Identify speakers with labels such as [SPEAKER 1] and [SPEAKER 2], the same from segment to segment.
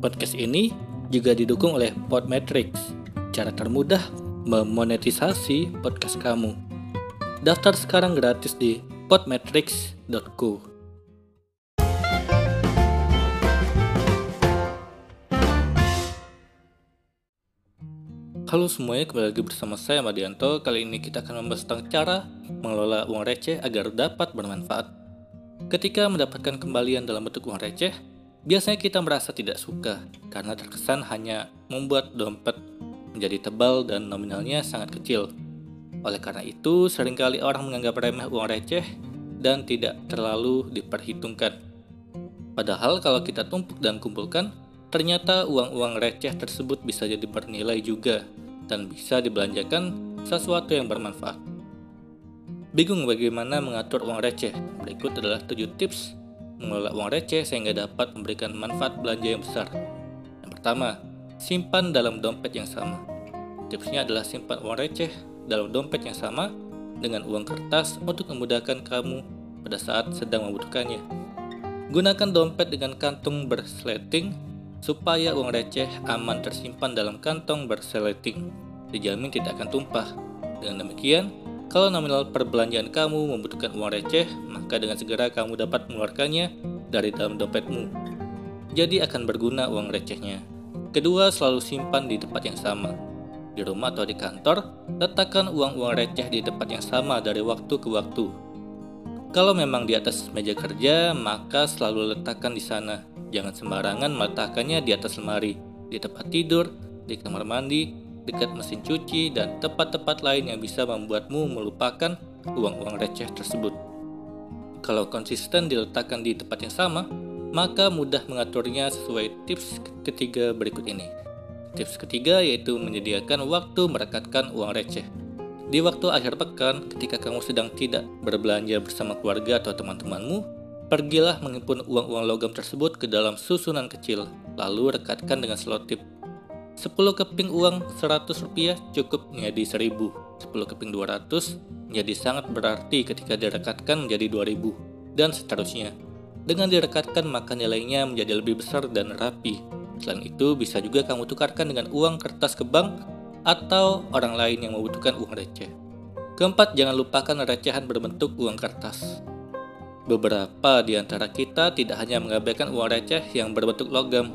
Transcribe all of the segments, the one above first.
[SPEAKER 1] Podcast ini juga didukung oleh Podmetrics, cara termudah memonetisasi podcast kamu. Daftar sekarang gratis di podmetrics.co. Halo semuanya, kembali lagi bersama saya Madianto. Kali ini kita akan membahas tentang cara mengelola uang receh agar dapat bermanfaat. Ketika mendapatkan kembalian dalam bentuk uang receh, biasanya kita merasa tidak suka karena terkesan hanya membuat dompet menjadi tebal dan nominalnya sangat kecil. Oleh karena itu, sering kali orang menganggap remeh uang receh dan tidak terlalu diperhitungkan. Padahal kalau kita tumpuk dan kumpulkan, ternyata uang-uang receh tersebut bisa jadi bernilai juga dan bisa dibelanjakan sesuatu yang bermanfaat. Bingung bagaimana mengatur uang receh? Berikut adalah 7 tips mengelola uang receh sehingga dapat memberikan manfaat belanja yang besar. Yang pertama, simpan dalam dompet yang sama. Tipsnya adalah simpan uang receh dalam dompet yang sama dengan uang kertas untuk memudahkan kamu pada saat sedang membutuhkannya. Gunakan dompet dengan kantung bersleting supaya uang receh aman tersimpan dalam kantong bersleting. Dijamin tidak akan tumpah. Dengan demikian, kalau nominal perbelanjaan kamu membutuhkan uang receh, maka dengan segera kamu dapat mengeluarkannya dari dalam dompetmu. Jadi akan berguna uang recehnya. Kedua, selalu simpan di tempat yang sama. Di rumah atau di kantor, letakkan uang-uang receh di tempat yang sama dari waktu ke waktu. Kalau memang di atas meja kerja, maka selalu letakkan di sana. Jangan sembarangan meletakkannya di atas lemari, di tempat tidur, di kamar mandi, dekat mesin cuci, dan tempat-tempat lain yang bisa membuatmu melupakan uang-uang receh tersebut. Kalau konsisten diletakkan di tempat yang sama, maka mudah mengaturnya sesuai tips ketiga berikut ini. Tips ketiga yaitu menyediakan waktu merekatkan uang receh. Di waktu akhir pekan, ketika kamu sedang tidak berbelanja bersama keluarga atau teman-temanmu, pergilah mengimpun uang-uang logam tersebut ke dalam susunan kecil, lalu rekatkan dengan selotip 10 keping uang 100 rupiah cukup menjadi 1000. 10 keping 200 menjadi sangat berarti ketika direkatkan menjadi 2000 dan seterusnya. Dengan direkatkan maka nilainya menjadi lebih besar dan rapi. Selain itu bisa juga kamu tukarkan dengan uang kertas ke bank atau orang lain yang membutuhkan uang receh. Keempat, jangan lupakan recehan berbentuk uang kertas. Beberapa di antara kita tidak hanya mengabaikan uang receh yang berbentuk logam,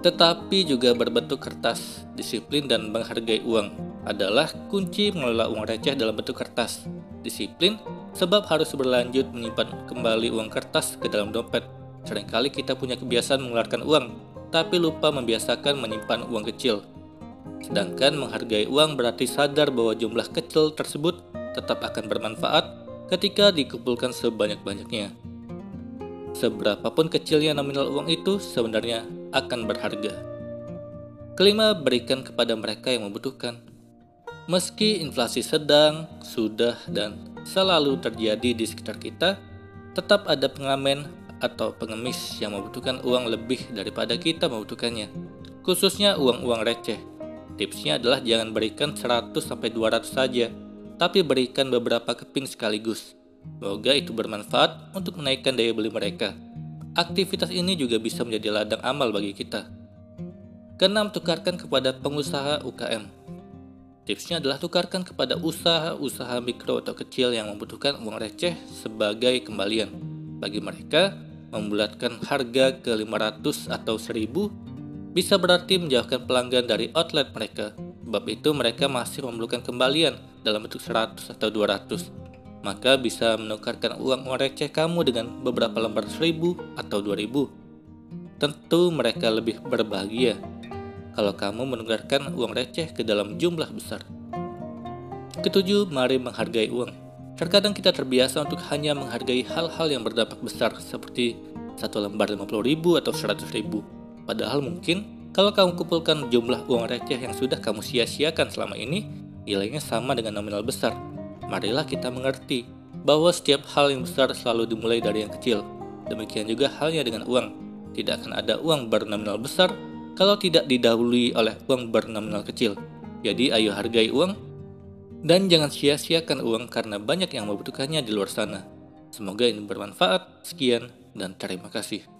[SPEAKER 1] tetapi juga berbentuk kertas. Disiplin dan menghargai uang adalah kunci mengelola uang receh dalam bentuk kertas. Disiplin sebab harus berlanjut menyimpan kembali uang kertas ke dalam dompet. Seringkali kita punya kebiasaan mengeluarkan uang, tapi lupa membiasakan menyimpan uang kecil. Sedangkan menghargai uang berarti sadar bahwa jumlah kecil tersebut tetap akan bermanfaat ketika dikumpulkan sebanyak-banyaknya. Seberapapun kecilnya nominal uang itu sebenarnya akan berharga. Kelima, berikan kepada mereka yang membutuhkan. Meski inflasi sedang, sudah, dan selalu terjadi di sekitar kita, tetap ada pengamen atau pengemis yang membutuhkan uang lebih daripada kita membutuhkannya. Khususnya uang-uang receh. Tipsnya adalah jangan berikan 100-200 saja, tapi berikan beberapa keping sekaligus. Semoga itu bermanfaat untuk menaikkan daya beli mereka. Aktivitas ini juga bisa menjadi ladang amal bagi kita. Keenam, tukarkan kepada pengusaha UKM. Tipsnya adalah tukarkan kepada usaha-usaha mikro atau kecil yang membutuhkan uang receh sebagai kembalian. Bagi mereka, membulatkan harga ke 500 atau 1000 bisa berarti menjauhkan pelanggan dari outlet mereka. Sebab itu mereka masih memerlukan kembalian dalam bentuk 100 atau 200 maka bisa menukarkan uang receh kamu dengan beberapa lembar seribu atau dua ribu. Tentu mereka lebih berbahagia kalau kamu menukarkan uang receh ke dalam jumlah besar. Ketujuh, mari menghargai uang. Terkadang kita terbiasa untuk hanya menghargai hal-hal yang berdampak besar seperti satu lembar 50 ribu atau 100 ribu. Padahal mungkin kalau kamu kumpulkan jumlah uang receh yang sudah kamu sia-siakan selama ini, nilainya sama dengan nominal besar. Marilah kita mengerti bahwa setiap hal yang besar selalu dimulai dari yang kecil. Demikian juga halnya dengan uang. Tidak akan ada uang bernominal besar kalau tidak didahului oleh uang bernominal kecil. Jadi ayo hargai uang dan jangan sia-siakan uang karena banyak yang membutuhkannya di luar sana. Semoga ini bermanfaat. Sekian dan terima kasih.